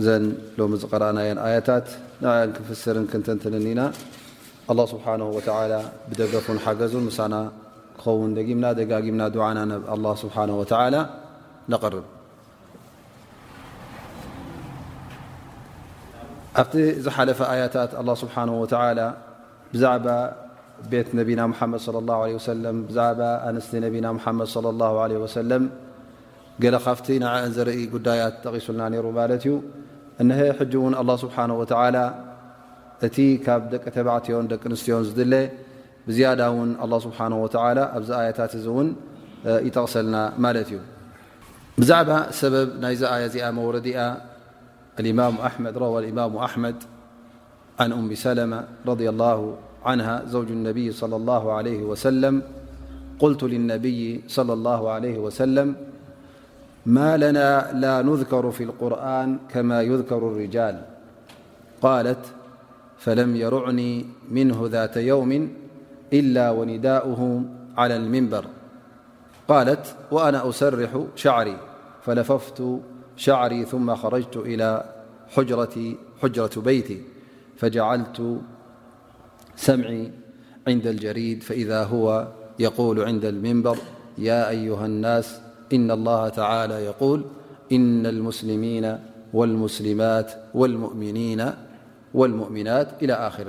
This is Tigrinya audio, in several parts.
እዘን ሎሚ ዝቐራእናየን ኣያታት ንዐኣን ክንፍስርን ክንተንትንን ኢና። ኣላህ ስብሓነሁ ወተዓላ ብደገፉን ሓገዙን ምሳና ክኸውን ደጊምና ደጋጊምና ዱዓና ናብ ኣላህ ስብሓነሁ ወተዓላ ነቕርብ። ኣብቲ ዝሓለፈ ኣያታት ኣላ ስብሓን ወተላ ብዛዕባ ቤት ነቢና ሓመድ ለ ላ ለ ወሰለም ብዛዕባ ኣንስቲ ነቢና ሓመድ ለ ላ ለ ወሰለም ገለ ካብቲ ንዐኣን ዘርኢ ጉዳያት ጠቒሱልና ነይሩ ማለት እዩ። እነሀ ሕጂ እውን ኣላ ስብሓን ወተዓላ እቲ ካብ ደቂ ተባዕትዮን ደቂ ኣንስትዮን ዝድለ ብዝያዳ እውን ኣላ ስብሓን ወተዓላ ኣብዚ ኣያታት እዚ እውን ይጠቕሰልና ማለት እዩ። ብዛዕባ ሰበብ ናይዚ ኣያ እዚኣ መውረዲኣ ኣልእማሙ ኣሕመድ ረዋ ኣልእማሙ ኣሕመድ عن أم سلمة - رضي الله عنها - زوج النبي - صلى الله عليه وسلم قلت للنبي - صلى الله عليه وسلم ما لنا لا نذكر في القرآن كما يذكر الرجال قالت فلم يرعني منه ذات يوم إلا ونداؤه على المنبر قالت وأنا أسرح شعري فنففت شعري ثم خرجت إلى حجرة بيتي فجعلت سمعي عند الجريد فإذا هو يقول عند المنبر يا أيها الناس إن الله تعالى يقول إن المسلمين والمسلمات ؤوالمؤمناتإلى خر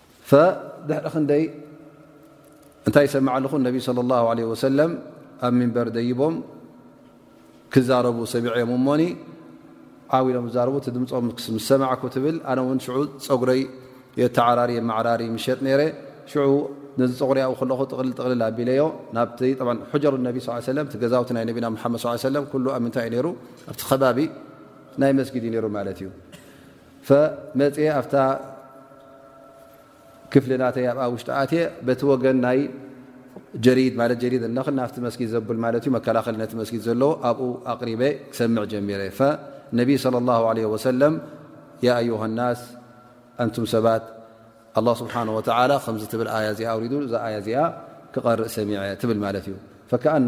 ድሕሪ ክንደይ እንታይ ይሰምዕ ኣለኹ ነቢ صለ ላ ለ ወሰለም ኣብ ምንበር ደይቦም ክዛረቡ ሰሚዐ ዮም እሞኒ ዓው ኢሎም ዛረቡ እቲ ድምፆም ምስ ሰማዕኩ ትብል ኣነ እውን ሽዑ ፀጉረይ የተዓራሪ የመዓራሪ ምሸጥ ነይረ ሽዑ ነዚ ፀጉሪ ኣብኡ ከለኹ ጥቕሊ ጥቕልል ኣቢለዮ ናብቲ ሕጀሩ ነቢ ስ ሰለ እቲ ገዛውቲ ናይ ነቢና ሓመድ ሰለም ኩሉ ኣብ ምንታይ እዩ ነይሩ ኣብቲ ከባቢ ናይ መስጊድ እዩ ነይሩ ማለት እዩ መፅየ ኣብታ ክፍሊ ናተይ ኣብኣ ውሽጢ ኣትየ በቲ ወገን ናይ ጀሪድ ማለት ጀሪድ ኣለክ ናፍቲ መስጊድ ዘብል ማለት እዩ መከላኸሊ ነቲ መስጊድ ዘለዎ ኣብኡ ኣቕሪበ ክሰምዕ ጀሚረ ነቢይ صለ ላه ለ ወሰለም የኣዩሃ ናስ ኣንቱም ሰባት ኣላ ስብሓን ወተላ ከምዚ ትብል ኣያ እዚኣ ኣውሪዱ እዛ ኣያ እዚኣ ክቐርእ ሰሚዐ ትብል ማለት እዩ ፈከኣኑ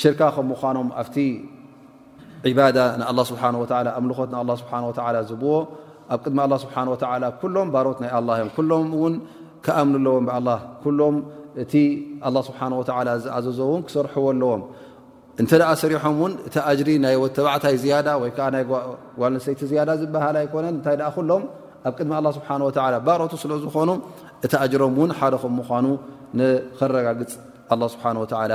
ሽርካ ከም ምዃኖም ኣብቲ ዒባዳ ንኣላ ስብሓን ወተላ ኣምልኾት ንኣላ ስብሓን ወተላ ዝብዎ ኣብ ቅድሚ ኣላ ስብሓን ወተላ ኩሎም ባሮት ናይ ኣላ እዮም ኩሎም እውን ክኣምኑ ኣለዎም ብኣላ ኩሎም እቲ ኣላ ስብሓን ወተላ ዝኣዘዞ እውን ክሰርሕዎ ኣለዎም እንተ ሰሪሖም ውን እቲ ኣጅሪ ናይ ወተባዕታይ ዝያዳ ወይ ከዓ ናይ ጓልንሰይቲ ዝያዳ ዝበሃል ኣይኮነን እንታይ ኣ ኩሎም ኣብ ቅድሚ ኣላ ስብሓን ወ ባሮቱ ስለ ዝኾኑ እቲ ኣጅሮም ውን ሓደ ከም ምኳኑ ንክረጋግፅ ኣላ ስብሓን ወተላ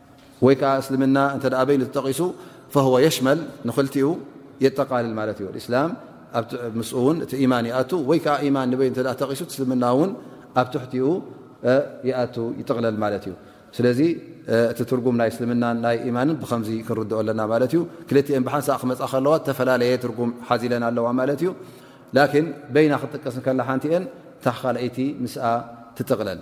ወይ ከኣ እስልምና እንተ በይኑ ተጠቒሱ ፈህወ የሽመል ንኽልቲኡ የጠቓልል ማለት እዩ እስላም ምስኡ ውን እቲ ኢማን ይኣቱ ወይ ከዓ ኢማን ንበይኑ እተ ተቒሱ እስልምና እውን ኣብ ትሕቲኡ ይኣቱ ይጥቕለል ማለት እዩ ስለዚ እቲ ትርጉም ናይ እስልምና ናይ ኢማንን ብከምዚ ክንርድኦ ኣለና ማለት እዩ ክልትኤን ብሓንሳእ ክመፃ ከለዋ ዝተፈላለየ ትርጉም ሓዚለን ኣለዋ ማለት እዩ ላኪን በይና ክትጥቀስ ከላ ሓንቲኤን ታካልኣይቲ ምስኣ ትጥቕለል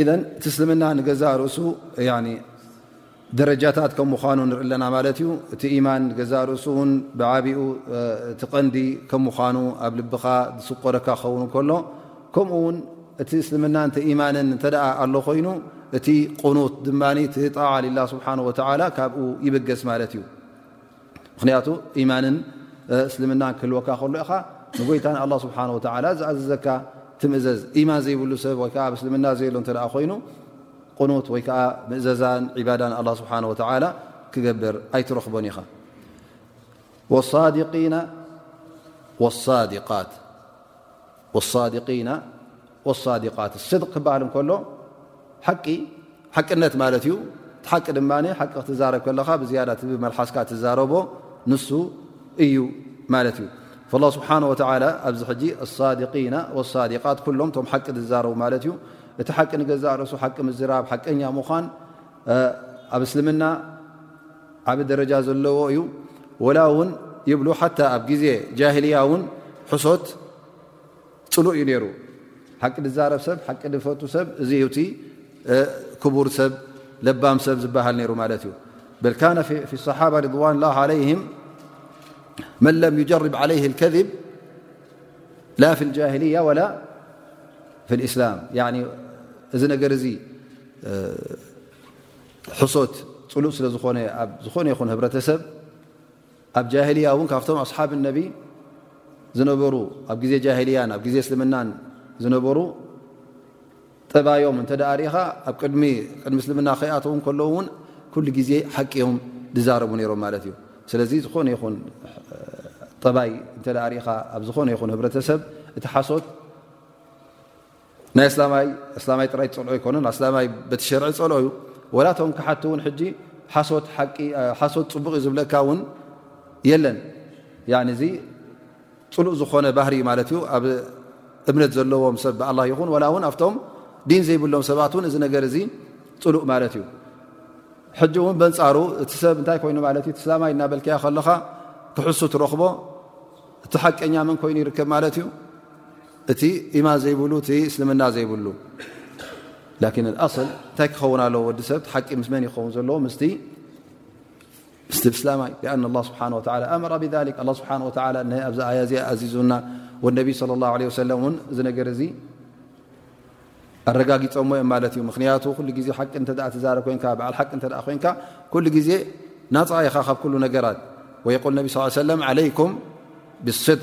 ኢዘን እቲ እስልምና ንገዛእ ርእሱ ደረጃታት ከም ምዃኑ ንርኢ ኣለና ማለት እዩ እቲ ኢማን ንገዛእ ርእሱ እውን ብዓብኡ እቲ ቐንዲ ከም ምዃኑ ኣብ ልብኻ ዝስቆረካ ክኸውን ከሎ ከምኡ ውን እቲ እስልምና ን ኢማንን እንተ ኣሎ ኮይኑ እቲ ቁኑት ድማ እቲ ጣዓ ሊላ ስብሓን ወተዓላ ካብኡ ይብገስ ማለት እዩ ምኽንያቱ ኢማንን እስልምናን ክህልወካ ከሎ ኢኻ ንጎይታ ንኣላ ስብሓን ወተዓላ ዝኣዘዘካ ትምእዘዝ ኢማን ዘይብሉ ሰብ ወይ ከዓ ኣብ እስልምና ዘየሎ እንተ ኮይኑ ቁኑት ወይ ከዓ ምእዘዛን ዒባዳን ኣላ ስብሓን ወተዓላ ክገብር ኣይትረኽቦን ኢኻ ወሳዲቂና ወሳዲቃት ወሳዲቂና ወሳዲቃት ስድቅ ክበሃል እንከሎ ሓቂ ሓቅነት ማለት እዩ እቲ ሓቂ ድማ ሓቂ ክትዛረብ ከለኻ ብዝያዳ ብ መልሓስካ ትዛረቦ ንሱ እዩ ማለት እዩ ላ ስብሓን ወተላ ኣብዚ ሕጂ ኣሳድቂና ወሳዲቃት ኩሎም እቶም ሓቂ ዝዛረቡ ማለት እዩ እቲ ሓቂ ንገዛእ ርእሱ ሓቂ ምዝራብ ሓቀኛ ምዃን ኣብ እስልምና ዓብ ደረጃ ዘለዎ እዩ ወላ እውን ይብሉ ሓታ ኣብ ግዜ ጃሂልያ እውን ሕሶት ጽሉእ እዩ ነይሩ ሓቂ ድዛረብ ሰብ ሓቂ ድፈቱ ሰብ እዚ እዩ እቲ ክቡር ሰብ ለባም ሰብ ዝበሃል ነይሩ ማለት እዩ በል ካነ ፊ صሓባ ርድዋን ላ ዓለይህም መን ለም ይጀርብ ዓለይህ ከذብ ላ ፊ ልጃሂልያ ወላ ፊ ልእስላም እዚ ነገር እዚ ሕሶት ፅሉእ ስለ ዝኾነ ኣብ ዝኾነ ይኹን ህብረተሰብ ኣብ ጃሂልያ እውን ካብቶም ኣስሓብ ነቢ ዝነበሩ ኣብ ግዜ ጃሂልያን ኣብ ግዜ እስልምናን ዝነበሩ ጠባዮም እንተ ርኢኻ ኣብ ቅድሚ እስልምና ከይኣተው ከለዉ እውን ኩሉ ግዜ ሓቂ ዮም ዝዛረቡ ነይሮም ማለት እዩ ስለዚ ዝኾነ ይኹን ጠባይ እተ ርኢኻ ኣብ ዝኾነ ይኹን ህብረተሰብ እቲ ሓሶት ናይ ኣስላማይ ኣስላማይ ጥራይ ትጸልኦ ኣይኮነን ኣስላማይ በቲ ሸርዒ ጸልኦ እዩ ወላቶም ክሓቲ እውን ሕጂ ሓሶት ሓቂ ሓሶት ጽቡቕ እዩ ዝብለካ እውን የለን ያኒ እዚ ጽሉእ ዝኾነ ባህሪ እዩ ማለት እዩ ኣብ እምነት ዘለዎም ሰብ ብኣላ ይኹን ወላ እውን ኣብቶም ዲን ዘይብሎም ሰባት እውን እዚ ነገር እዚ ጽሉእ ማለት እዩ ሕጂ እውን በንጻሩ እቲ ሰብ እንታይ ኮይኑ ማለት እዩ እስላማይ እናበልከያ ከለኻ ክሕሱ ትረኽቦ እቲ ሓቀኛ መን ኮይኑ ይርከብ ማለት እዩ እቲ ኢማን ዘይብሉ እቲ እስልምና ዘይብሉ ላኪን ኣስል እንታይ ክኸውን ኣለዎ ወዲ ሰብ ሓቂ ምስ መን ይኸውን ዘለዎ ምስ ምስ እስላማይ ኣን ላ ስብሓ ወ ኣምራ ብክ ኣ ስብሓ ወ ኣብዚ ኣያ እዚኣ ኣዚዙና ወነቢ ለ ላ ለ ሰለም እውን እዚ ነገር እዚ ኣረጋጊፆሞ እዮም ማለት እዩ ምክንያቱ ኩሉ ግዜ ሓቂ እተ ትዛረ ኮንካ በዓል ሓቂ እተ ኮንካ ኩሉ ግዜ ናፃ ኢኻ ካብ ኩሉ ነገራት ወይቁል ነቢ ስ ሰለም ዓለይኩም ብስድቅ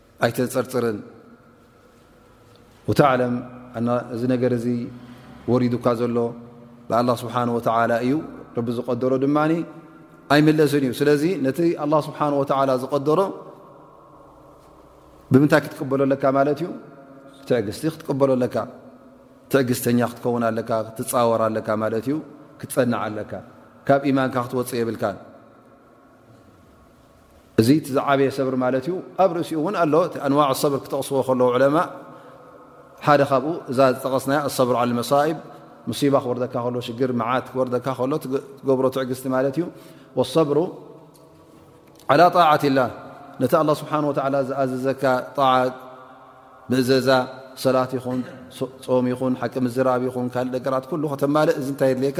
ኣይተጸርጽርን ወተዕለም እዚ ነገር እዚ ወሪዱካ ዘሎ ብኣላ ስብሓን ወተላ እዩ ረቢ ዝቀደሮ ድማ ኣይምለስን እዩ ስለዚ ነቲ ኣላ ስብሓን ወተላ ዝቀደሮ ብምንታይ ክትቅበሎ ኣለካ ማለት እዩ ትዕግስቲ ክትቀበሎ ኣለካ ትዕግስተኛ ክትከውን ኣለካ ክትፃወር ኣለካ ማለት እዩ ክትፀንዕ ኣለካ ካብ ኢማንካ ክትወፅእ የብልካ እዚ እቲ ዝዓበየ ሰብሪ ማለት እዩ ኣብ ርእሲኡ እውን ኣሎ እቲ ኣንዋዕ ሰብር ክጠቕስዎ ከለዉ ዕለማእ ሓደ ካብኡ እዛ ዝጠቐስናያ ኣሰብር ዓል መሳኢብ ሙሲባ ክወርደካ ከሎ ሽግር መዓት ክወርደካ ከሎ ትገብሮ ትዕግስቲ ማለት እዩ ወሰብሩ ዓላ ጣዓት ላ ነቲ ኣላ ስብሓን ወተዓላ ዝኣዘዘካ ጣዓ ምእዘዛ ሰላት ይኹን ፆም ይኹን ሓቂ ምዝራብ ይኹን ካልእ ነገራት ኩሉ ከተማልእ እዚ እንታይ የድልየካ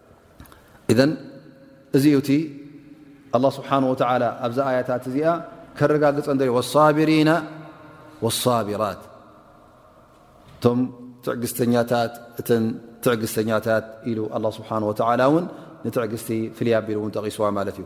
እዘን እዚ እቲ ኣላ ስብሓን ወተላ ኣብዚ ኣያታት እዚኣ ከረጋግፀ ዶ ወሳብሪና ወሳብራት እቶም ትዕግስተኛታት እተን ትዕግስተኛታት ኢሉ ኣላ ስብሓን ወተላ እውን ንትዕግስቲ ፍልይ ኣቢሉ እውን ጠቂስዋ ማለት እዩ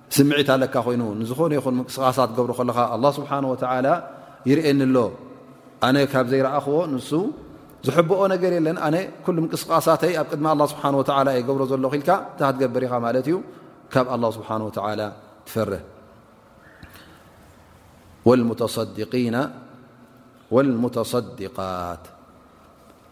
ስምዒት ኣለካ ኮይኑ ንዝኾነ ይኹን ምንቅስቃሳት ገብሩ ከለኻ ኣላ ስብሓን ወተላ ይርእኒ ኣሎ ኣነ ካብ ዘይረኣኽዎ ንሱ ዝሕብኦ ነገር የለን ኣነ ኩሉ ምንቅስቃሳተይ ኣብ ቅድሚ ኣላ ስብሓን ወተላ እየ ገብሮ ዘሎ ክኢልካ እንታ ክትገብር ኢኻ ማለት እዩ ካብ ኣላ ስብሓን ወተላ ትፈርህ ወልሙተሰድቃት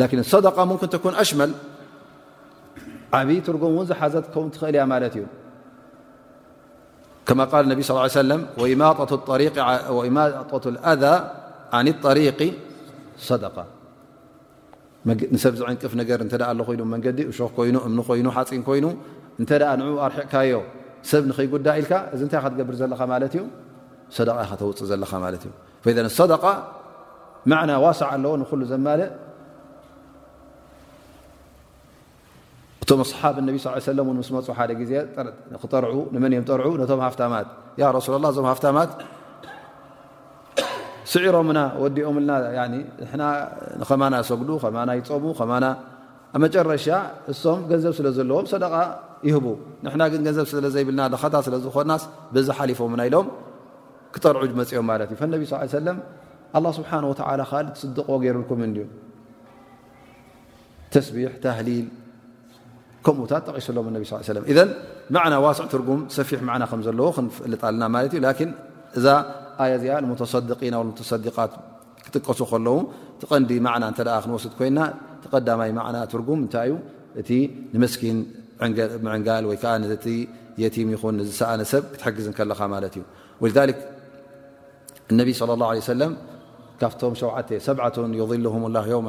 ላኪን ሰደቃ ሙምክን ተኩን ኣሽመል ዓብይ ትርጉም እውን ዝሓዘት ክትከውን ትኽእል እያ ማለት እዩ ከማ ቃል ነቢ ስ ሰለም ወኢማጠት ኣዛ ዓን ጠሪቂ ሰደቃ ንሰብ ዝዕንቅፍ ነገር እተ ኣሎ ኮይኑ መንገዲ እሾክ ኮይኑ እምኒ ኮይኑ ሓፂን ኮይኑ እንተ ንኡ ኣርሕቕካዮ ሰብ ንኸይጉዳእ ኢልካ እዚ እንታይ ካ ትገብር ዘለኻ ማለት እዩ ሰደቃ ኢካ ተውፅእ ዘለኻ ማለት እዩ ፈዘን ሰደቃ ማዕና ዋሳዕ ኣለዎ ንኩሉ ዘማልእ እቶም ኣስሓብ ነቢ ስ ሰለ ን ምስ መፁ ሓደ ግዜ ክጠርዑ ንመን እዮም ጠርዑ ነቶም ሃፍታማት ያ ረሱላ ላ እዞም ሃፍታማት ስዒሮምና ወዲኦምልና ንሕና ንከማና ሰጉዱ ከማና ይፀሙ ከማና ኣብ መጨረሻ እሶም ገንዘብ ስለ ዘለዎም ሰደቃ ይህቡ ንሕና ግን ገንዘብ ስለዘይብልና ደኸታ ስለዝኮናስ በዚ ሓሊፎምና ኢሎም ክጠርዑ መፅኦም ማለት እዩ ፈነቢ ስ ሰለም ኣላ ስብሓን ወተላ ካእ ትስድቆ ገይሩልኩም እንዲ ተስቢሕ ታህሊል ከምኡታት ጠቂሱሎም ነቢ ስ ሰለም እዘን መዕና ዋስዕ ትርጉም ሰፊሕ መዕና ከም ዘለዎ ክንፍልጥ ኣለና ማለት እዩ ላኪን እዛ ኣያ እዚኣ ንሙተሰድቂና ሙተሰዲቃት ክጥቀሱ ከለዉ እቲ ቀንዲ ማዕና እተ ክንወስድ ኮይና እቲ ቀዳማይ ማዕና ትርጉም እንታይ እዩ እቲ ንመስኪን ምዕንጋል ወይ ከዓ ነቲ የቲም ይኹን ንዝሰኣነ ሰብ ክትሕግዝ ከለኻ ማለት እዩ ወ እነቢ ለ ላه ሰለም ካብቶም ሸዓተ ሰብዓትን ዩظልሁም ላ ዮማ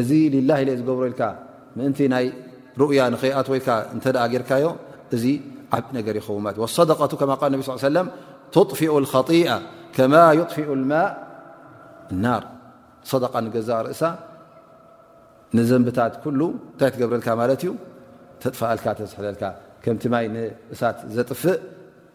እዚ ሊላህ ኢለ ዝገብሮ ኢልካ ምእንቲ ናይ ሩእያ ንኸይኣትዎ ኢልካ እንተ ጌርካዮ እዚ ዓብይ ነገር ይኸውን ማለት እዩ ወሰደቀቱ ከማ ቃል ነቢ ስ ሰለም ትጥፊኡ ልከጢኣ ከማ ይጥፊኡ ልማእ ናር ሰደቃ ንገዛእ ርእሳ ንዘንብታት ኩሉ እንታይ ትገብረልካ ማለት እዩ ተጥፋኣልካ ተዝሕለልካ ከምቲ ማይ ንእሳት ዘጥፍእ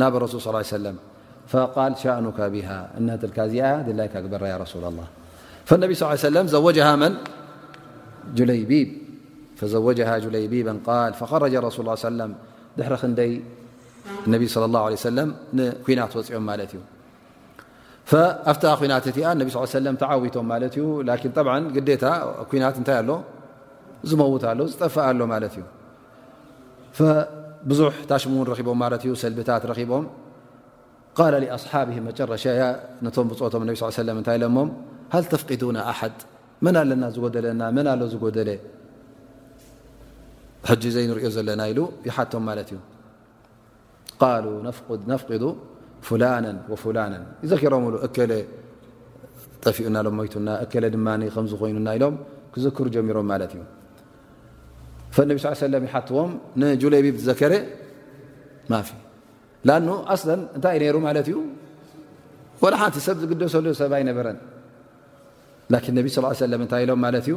ናብ ረሱል ص ሰለ ል ሻእኑካ ብሃ እናትልካ እዚኣ ድላይካ ግበራ ረሱላ ላ ነቢ ስ ሰለ ዘወጀሃ መን ጁለይቢብ ፈዘወጀሃ ጁለይቢበ ል ፈረጀ ረሱ ሰለ ድሕሪ ክንደይ ነቢ صለ ላه ለ ሰለም ንኲናት ወፅኦም ማለት እዩ ኣብታ ኩናት እቲኣ ነቢ ስ ሰለ ተዓዊቶም ማለት እዩ ን ግዴታ ኩናት እንታይ ኣሎ ዝመውት ኣሎ ዝጠፍእ ኣሎ ማለት እዩ ብዙሕ ታሽሙ ውን ረኺቦም ማለት እዩ ሰልብታት ረኺቦም ቃለ ኣስሓብ መጨረሻ ነቶም ብፆቶም ነቢ ስ ሰለም እንታይ ለሞም ሃል ተፍቂዱና ኣሓድ መን ኣለና ዝጎደለና መን ኣሎ ዝጎደለ ሕጂ ዘይንሪኦ ዘለና ኢሉ ይሓቶም ማለት እዩ ቃሉ ነፍቅዱ ፍላነ ወፍላነ ይዘኪሮምሉ እከለ ጠፊኡና ሎም ሞይቱና እከለ ድማ ከምዝ ኮይኑና ኢሎም ክዝክሩ ጀሚሮም ማለት እዩ ፈነቢ ስ ሰለም ይሓትዎም ንጁሌቢብ ዝዘከረ ማፊ ላኑ ኣስለን እንታይ ነይሩ ማለት እዩ ወላ ሓንቲ ሰብ ዝግደሰሉ ሰብ ኣይነበረን ላኪን ነቢ ስ ሰለም እንታይ ኢሎም ማለት እዩ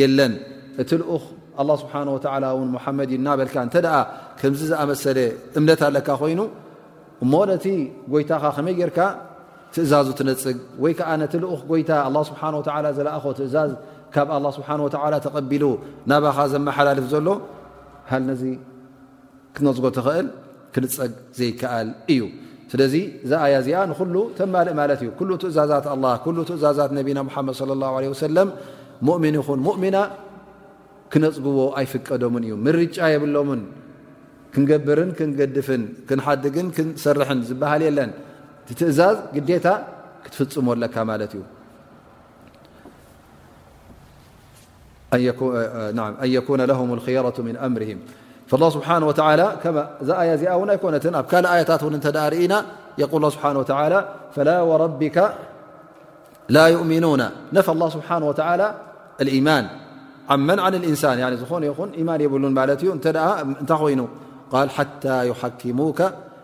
የለን እቲ ልኡኽ ኣላ ስብሓን ወተላ እውን ሙሓመድ እዩ እናበልካ እንተ ከምዚ ዝኣመሰለ እምነት ኣለካ ኮይኑ እሞ ነቲ ጎይታኻ ከመይ ጌርካ ትእዛዙ ትነፅግ ወይ ከዓ ነቲ ልኡኽ ጎይታ ኣላ ስብሓ ወላ ዘለኣኸ ትእዛዝ ካብ ኣላ ስብሓን ወተላ ተቐቢሉ ናባኻ ዘመሓላልፍ ዘሎ ሃልነዚ ክትነፅጎ ተኽእል ክልፀግ ዘይከኣል እዩ ስለዚ እዛ ኣያ እዚኣ ንኩሉ ተማልእ ማለት እዩ ኩሉ ትእዛዛት ኣላ ኩሉ ትእዛዛት ነቢና ሙሓመድ صለ ላ ለ ወሰለም ሙእምን ይኹን ሙእሚና ክነፅግዎ ኣይፍቀዶምን እዩ ምርጫ የብሎምን ክንገብርን ክንገድፍን ክንሓድግን ክንሰርሕን ዝበሃል የለን ትእዛዝ ግዴታ ክትፍፅሙ ኣለካ ማለት እዩ أن يكون لهم الخيرة من أمرهم فالله سبحانه وتعالىيكآينتن يقول الله بحانه وتعالى فلا وربك لا يؤمنون نفى الله سبحانه وتعالى الإيمان ع من عن الإنسانإماننقال حتى يحكموك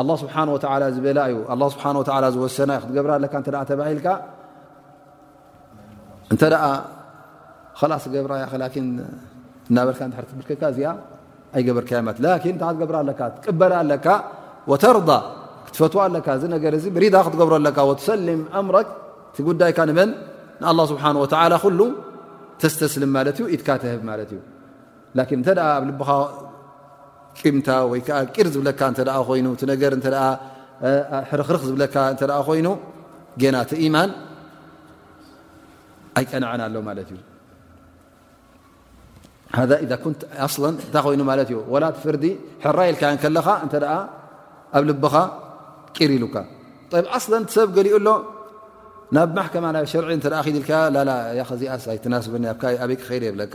ኣላ ስብሓን ወተላ ዝበላ እዩ ኣ ስብሓን ወላ ዝወሰና ዩ ክትገብራ ኣለካ እተ ተባሂልካ እንተ ላስ ገብራ እያ ላኪን እናበልካ ድ ትብርከካ እዚኣ ኣይገበርካያ ት ላኪን እታ ክትገብራ ኣለካ ትቅበላ ኣለካ ወተርዳ ክትፈትዋ ኣለካ እዚ ነገር እዚ ብሪዳ ክትገብሮ ኣለካ ወትሰሊም ኣምረክ እቲ ጉዳይካ ንመን ንኣላ ስብሓን ወተላ ኩሉ ተስተስልም ማለት እዩ ኢትካ ትህብ ማለት እዩ ላኪን እንተ ኣብ ልብኻ ቂምታ ወይ ከዓ ቂር ዝብለካ እተ ኮይኑ እቲ ነገር እተ ሕርክርክ ዝብለካ እተ ኮይኑ ገና እቲ ኢማን ኣይቀንዐን ኣሎ ማለት እዩ እንታይ ኮይኑ ማለት እዩ ወላ ፍርዲ ሕራ ኢልካ ከለኻ እተ ኣብ ልብኻ ቂር ኢሉካ ኣስለን ሰብ ገሊኡ ኣሎ ናብ ማሕከማ ናይ ሸርዒ እተ ኪድ ኢልካ ላላ ዚኣስ ኣይትናስበኒ ኣበይ ክኸይደ የብለካ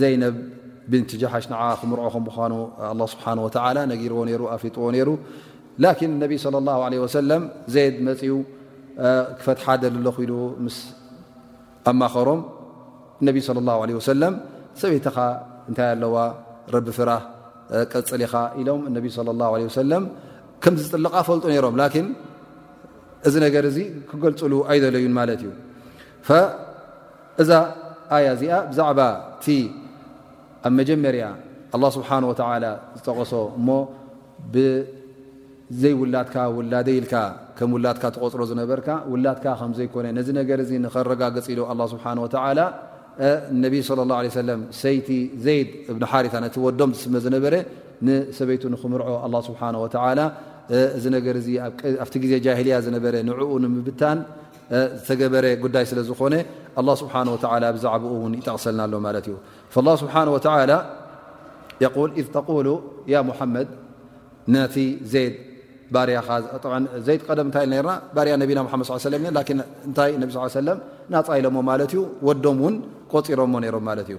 ዘይነብ ብንት ጀሓሽ ንዓ ክምርዖ ከም ምኳኑ ኣላ ስብሓን ወተዓላ ነጊርዎ ነይሩ ኣፊጥዎ ነይሩ ላኪን ነቢ ስለ ላሁ ለ ወሰለም ዘይድ መፅኡ ክፈትሓ ደሊ ኣለኹ ኢሉ ምስ ኣማኸሮም ነቢ ስለ ላሁ ለ ወሰለም ሰበይትኻ እንታይ ኣለዋ ረቢ ፍራህ ቀፅል ኢኻ ኢሎም እነቢ ስለ ላሁ ለ ወሰለም ከም ዝጥልቓ ፈልጡ ነይሮም ላኪን እዚ ነገር እዚ ክገልፅሉ ኣይደለዩን ማለት እዩ እዛ ኣያ እዚኣ ብዛዕባ እቲ ኣብ መጀመርያ ኣላህ ስብሓነሁ ወተዓላ ዝጠቐሶ እሞ ብዘይ ውላድካ ውላደይ ኢልካ ከም ውላድካ ትቖፅሮ ዝነበርካ ውላድካ ከም ዘይኮነ ነዚ ነገር እዚ ንኸረጋግፅ ኢሉ ኣላህ ስብሓነሁ ወተዓላ ንነቢይ ሰለላሁ ዓለይሂ ወሰለም ሰይቲ ዘይድ እብኒ ሓሪታ ነቲ ወዶም ዝስመ ዝነበረ ንሰበይቱ ንኽምርዖ ኣላህ ስብሓነሁ ወተዓላ እዚ ነገር እዚ ኣብቲ ግዜ ጃሂልያ ዝነበረ ንዕኡ ንምብታን ዝተገበረ ጉዳይ ስለ ዝኾነ ኣላ ስብሓን ወተላ ብዛዕባኡ እውን ይጠቕሰልና ኣሎ ማለት እዩ ላ ስብሓን ወተላ የል ኢዝ ተቁሉ ያ ሙሓመድ ነቲ ዜድ ባርያኻ ዘይድ ቀደም እንታይ ል ነርና ባርያ ነቢና ሓመድ ስ ሰለም እ ን እንታይ ነቢ ስ ሰለም ናፃ ኢሎሞ ማለት እዩ ወዶም እውን ቆፂሮሞ ነይሮም ማለት እዩ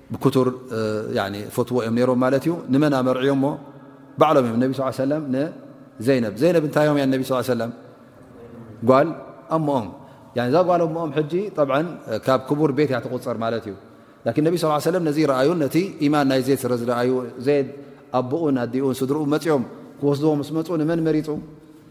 ብክቱር ፈትዎ እዮም ነሮም ማለት እዩ ንመን ኣመርዕዮሞ ባዕሎም እዮም ነቢ ስ ሰለም ንዘይነብ ዘይነብ እንታይ እዮም እያ ነቢ ስ ሰለም ጓል ኣሞኦም እዛ ጓል ኣሞኦም ሕጂ ጠብዓ ካብ ክቡር ቤት እያ ትቁፅር ማለት እዩ ላን ነቢ ስ ሰለም ነዚ ረኣዩን ነቲ ኢማን ናይ ዜድ ስረ ዝረኣዩ ዜድ ኣቦኡን ኣዲኡን ስድርኡ መፅኦም ክወስድዎ ምስ መፁ ንመን መሪፁ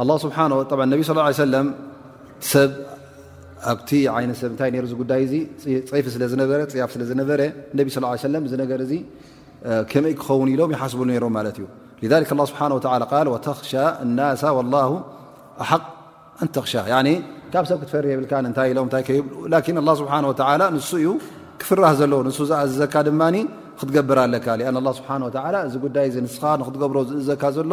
ኣላ ስብሓ ነቢ ስ ሰለም ሰብ ኣብቲ ዓይነ ሰብ እንታይ ነሩ ዚ ጉዳይ እዙ ፀይፊ ስለ ዝነበረ ፅያፍ ስለ ዝነበረ ነቢ ስ ሰለም እዚ ነገር እዙ ከመይ ክኸውን ኢሎም ይሓስብሉ ነይሮም ማለት እዩ ስብሓ ተኽሻ ናሳ ላ ኣሓቅ ኣንተኽሻ ካብ ሰብ ክትፈር የብልካ እንታይ ኢሎም ታይ ከይብ ን ስብሓ ንሱ እዩ ክፍራህ ዘለዎ ንሱ ዝኣዘዘካ ድማ ክትገብር ኣለካ ስብሓ እዚ ጉዳይ ንስኻ ንክትገብሮ ዝእዘካ ዘሎ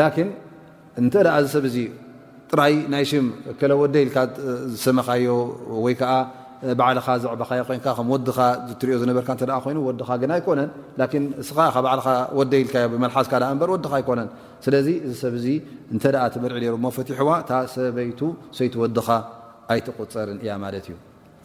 ላኪን እንተ እዚ ሰብ እዚ ጥራይ ናይ ሽም እከለ ወደይ ኢልካ ዝሰመኻዮ ወይ ከዓ ባዕልኻ ዘዕበኻዮ ኮንካ ከም ወድኻ ዝትሪኦ ዝነበርካ እንተ ኮይኑ ወድኻ ግን ኣይኮነን ላኪን እስኻ ኢኻ ባዕልኻ ወደይ ኢልካዮ ብመልሓስካ ዳኣ እምበር ወድኻ ኣይኮነን ስለዚ እዚ ሰብ እዚ እንተ ደኣ ትምርዒ ነይሩ እሞ ፈቲሕዋ እታ ሰበይቱ ሰይቲ ወድኻ ኣይትቁፀርን እያ ማለት እዩ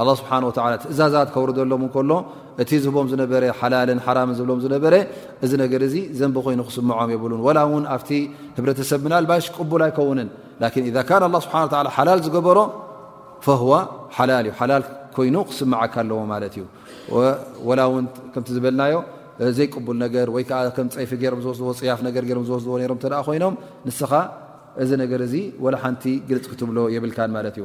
ኣላ ስብሓን ወተላ ትእዛዛት ከውርደሎም እንከሎ እቲ ዝህቦም ዝነበረ ሓላልን ሓራምን ዝብሎም ዝነበረ እዚ ነገር እዚ ዘንቢ ኮይኑ ክስምዖም የብሉን ወላ እውን ኣብቲ ህብረተሰብ ምናልባሽ ቅቡል ኣይከውንን ላን እዛ ካን ኣላ ስብሓ ላ ሓላል ዝገበሮ ፈህዋ ሓላል እዩ ሓላል ኮይኑ ክስምዓካ ኣለዎ ማለት እዩ ወላ እውን ከምቲ ዝበልናዮ ዘይቅቡል ነገር ወይ ከዓ ከም ፀይፊ ገይሮም ዝወስድዎ ፅያፍ ነገር ገይሮም ዝወስድዎ ሮም እተ ኮይኖም ንስኻ እዚ ነገር እዚ ወላ ሓንቲ ግልፅ ክትብሎ የብልካን ማለት እዩ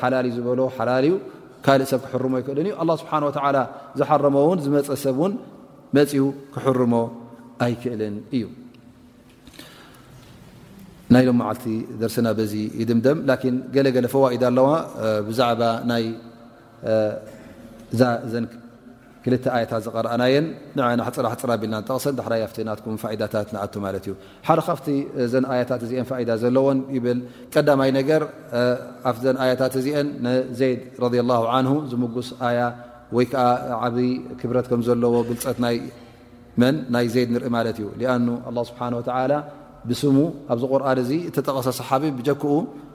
ሓላል እዩ ዝበሎ ሓላል እዩ ካልእ ሰብ ክሕርሞ ኣይክእልን እዩ ኣላ ስብሓን ወተዓላ ዝሓረሞ እውን ዝመፀ ሰብ እውን መፅኡ ክሕርሞ ኣይክእልን እዩ ናይ ሎም መዓልቲ ደርስና በዚ ይድምደም ላኪን ገለገለ ፈዋኢድ ኣለዋ ብዛዕባ ናይ ዛዘን ክልተ ኣያታት ዝቐረኣናየን ንዐን ኣሕጽር ኣሕጽር ኣቢልና ንጠቕሰን ዳሕራይ ኣብቲ ናትኩም ፋይዳታት ንኣቱ ማለት እዩ። ሓደ ካብቲ እዘን ኣያታት እዚኤን ፋይዳ ዘለዎን ይብል ቀዳማይ ነገር ኣብዘን ኣያታት እዚኤን ንዘይድ ረዲየላሁ ዓንሁ ዝምጉስ ኣያ ወይ ከኣ ዓቢ ክብረት ከም ዘለዎ ግልጸት ናይ መን ናይ ዘይድ ንርኢ ማለት እዩ። ሊኣኑ ኣላህ ስብሓነሁ ወተዓላ ብስሙ ኣብዚ ቁርኣን እዚ እተጠቐሰ ሰሓቢ ብጀክኡ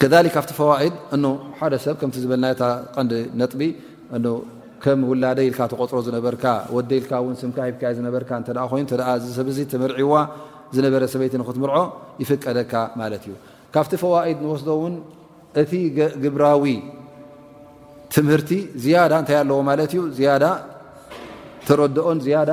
ከሊክ ኣብቲ ፈዋኢድ እ ሓደ ሰብ ከምቲ ዝበልና ታ ቀንዲ ነጥቢ ከም ውላደ ኢልካ ተቆፅሮ ዝነበርካ ወደ ኢልካ ውን ስምካ ሂብካ ዝነበርካ እተ ኮይኑ ሰብ ዚ ተመርዕዋ ዝነበረ ሰበይቲ ንክትምርዖ ይፍቀደካ ማለት እዩ ካብቲ ፈዋኢድ ንወስዶ ውን እቲ ግብራዊ ትምህርቲ ዝያዳ እንታይ ኣለዎ ማለት እዩ ዝያዳ ተረድኦን ዝያዳ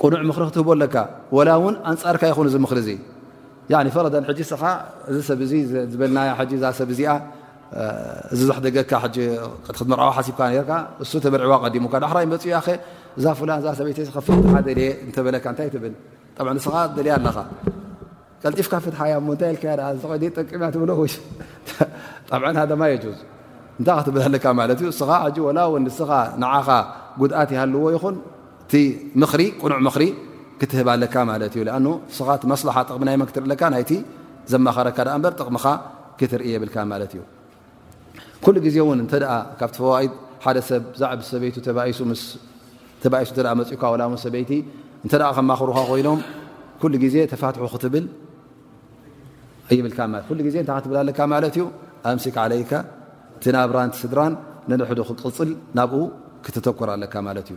ቅኑዕ ምኽሪ ክትህቦ ኣለካ ወላ ውን ኣንጻርካ ይኹን እዚ ምኽሪ እዚ ያኒ ፈረደን ሕጂ ስኻ እዚ ሰብ እዚ ዝበልናያ ሕጂ እዛ ሰብ እዚኣ እዚ ዘሕደገካ ሕጂ ክትመርዓዋ ሓሲብካ ነርካ እሱ ተመርዕዋ ቀዲሙካ ዳሕራይ መጽኡ ያኸ እዛ ፍላን እዛ ሰበይቲ እዚ ከፍትሓ ደልየ እንተበለካ እንታይ ትብል ጠብዓ ንስኻ ደልያ ኣለኻ ቀልጢፍካ ፍትሓያ እሞ እንታይ ኢልካያ ደኣ ዝተቐድየ ጠቂምያ ትብሎ ወይስ ጣብዓ ሃደ ማ የጁዝ እንታይ ክትብል ኣለካ ማለት እዩ እስኻ ሕጂ ወላ እውን ንስኻ ንዓኻ ጉድኣት ይሃልዎ ይኹን እቲ ምኽሪ ቅኑዕ ምኽሪ ክትህብ ኣለካ ማለት እዩ ኣኑ እስኻ እቲ መስላሓ ጥቕሚ ናይ መን ክትርኢ ኣለካ ናይቲ ዘማኸረካ ደኣ እምበር ጥቕምኻ ክትርኢ የብልካ ማለት እዩ ኩሉ ግዜ ውን እተ ካብቲ ፈዋኢድ ሓደ ሰብ ዛዕብ ሰበይቱ ተባኢሱ መፅኡካ ላ ውን ሰበይቲ እተ ከማክሩካ ኮይኖም ኩሉ ግዜ ተፋትሑ ክትብል ይብልካ ኩሉ ግዜ እታይ ክትብል ኣለካ ማለት እዩ ኣምሲክ ዓለይካ እቲ ናብራን ስድራን ነንሕዱ ክቅፅል ናብኡ ክተተኮር ኣለካ ማለት እዩ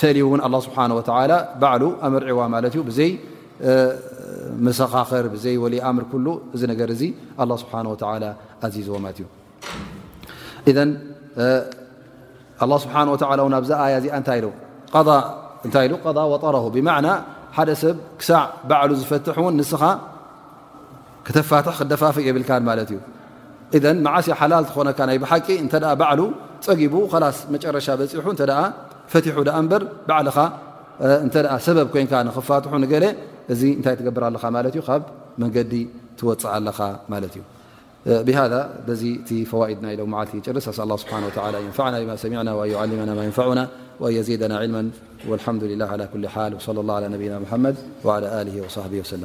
ፈልዩ ውን ኣላ ስብሓን ወተላ ባዕሉ ኣመርዒዋ ማለት እዩ ብዘይ መሰኻኽር ብዘይ ወልይ ኣምር ኩሉ እዚ ነገር እዚ ኣላ ስብሓን ወተላ ኣዚዝዎ ማለት እዩ እዘን ኣላ ስብሓን ወተላ ውን ኣብዛ ኣያ እዚኣ እንታይ ኢሉ እንታይ ኢሉ ቐ ወጠረሁ ብማዕና ሓደ ሰብ ክሳዕ ባዕሉ ዝፈትሕ እውን ንስኻ ክተፋትሕ ክደፋፍእ የብልካን ማለት እዩ እደን መዓስ እያ ሓላል ትኾነካ ናይ ብሓቂ እንተ ባዕሉ ፀጊቡ ላስ መጨረሻ በፂሑ እተ ፈትሑ ኣ እምበር ባዕልኻ እተ ሰበብ ኮንካ ንክፋትሑ ንገለ እዚ እንታይ ትገብር ኣለኻ ማለት እዩ ካብ መንገዲ ትወፅእ ኣለኻ ማለት እዩ ብሃ በዚ እቲ ፈዋኢድና ኢሎም መዓልቲ ይጭርስ ኣስ ላ ስብሓ ንፈዕና ብማ ሰሚዕና ዓሊመና ማ ንፈዑና ኣየዚደና ዕልማ ወልሓምዱላ ላ ኩ ሓል ላ ነብና ሓመድ ላ ለ ወሰለ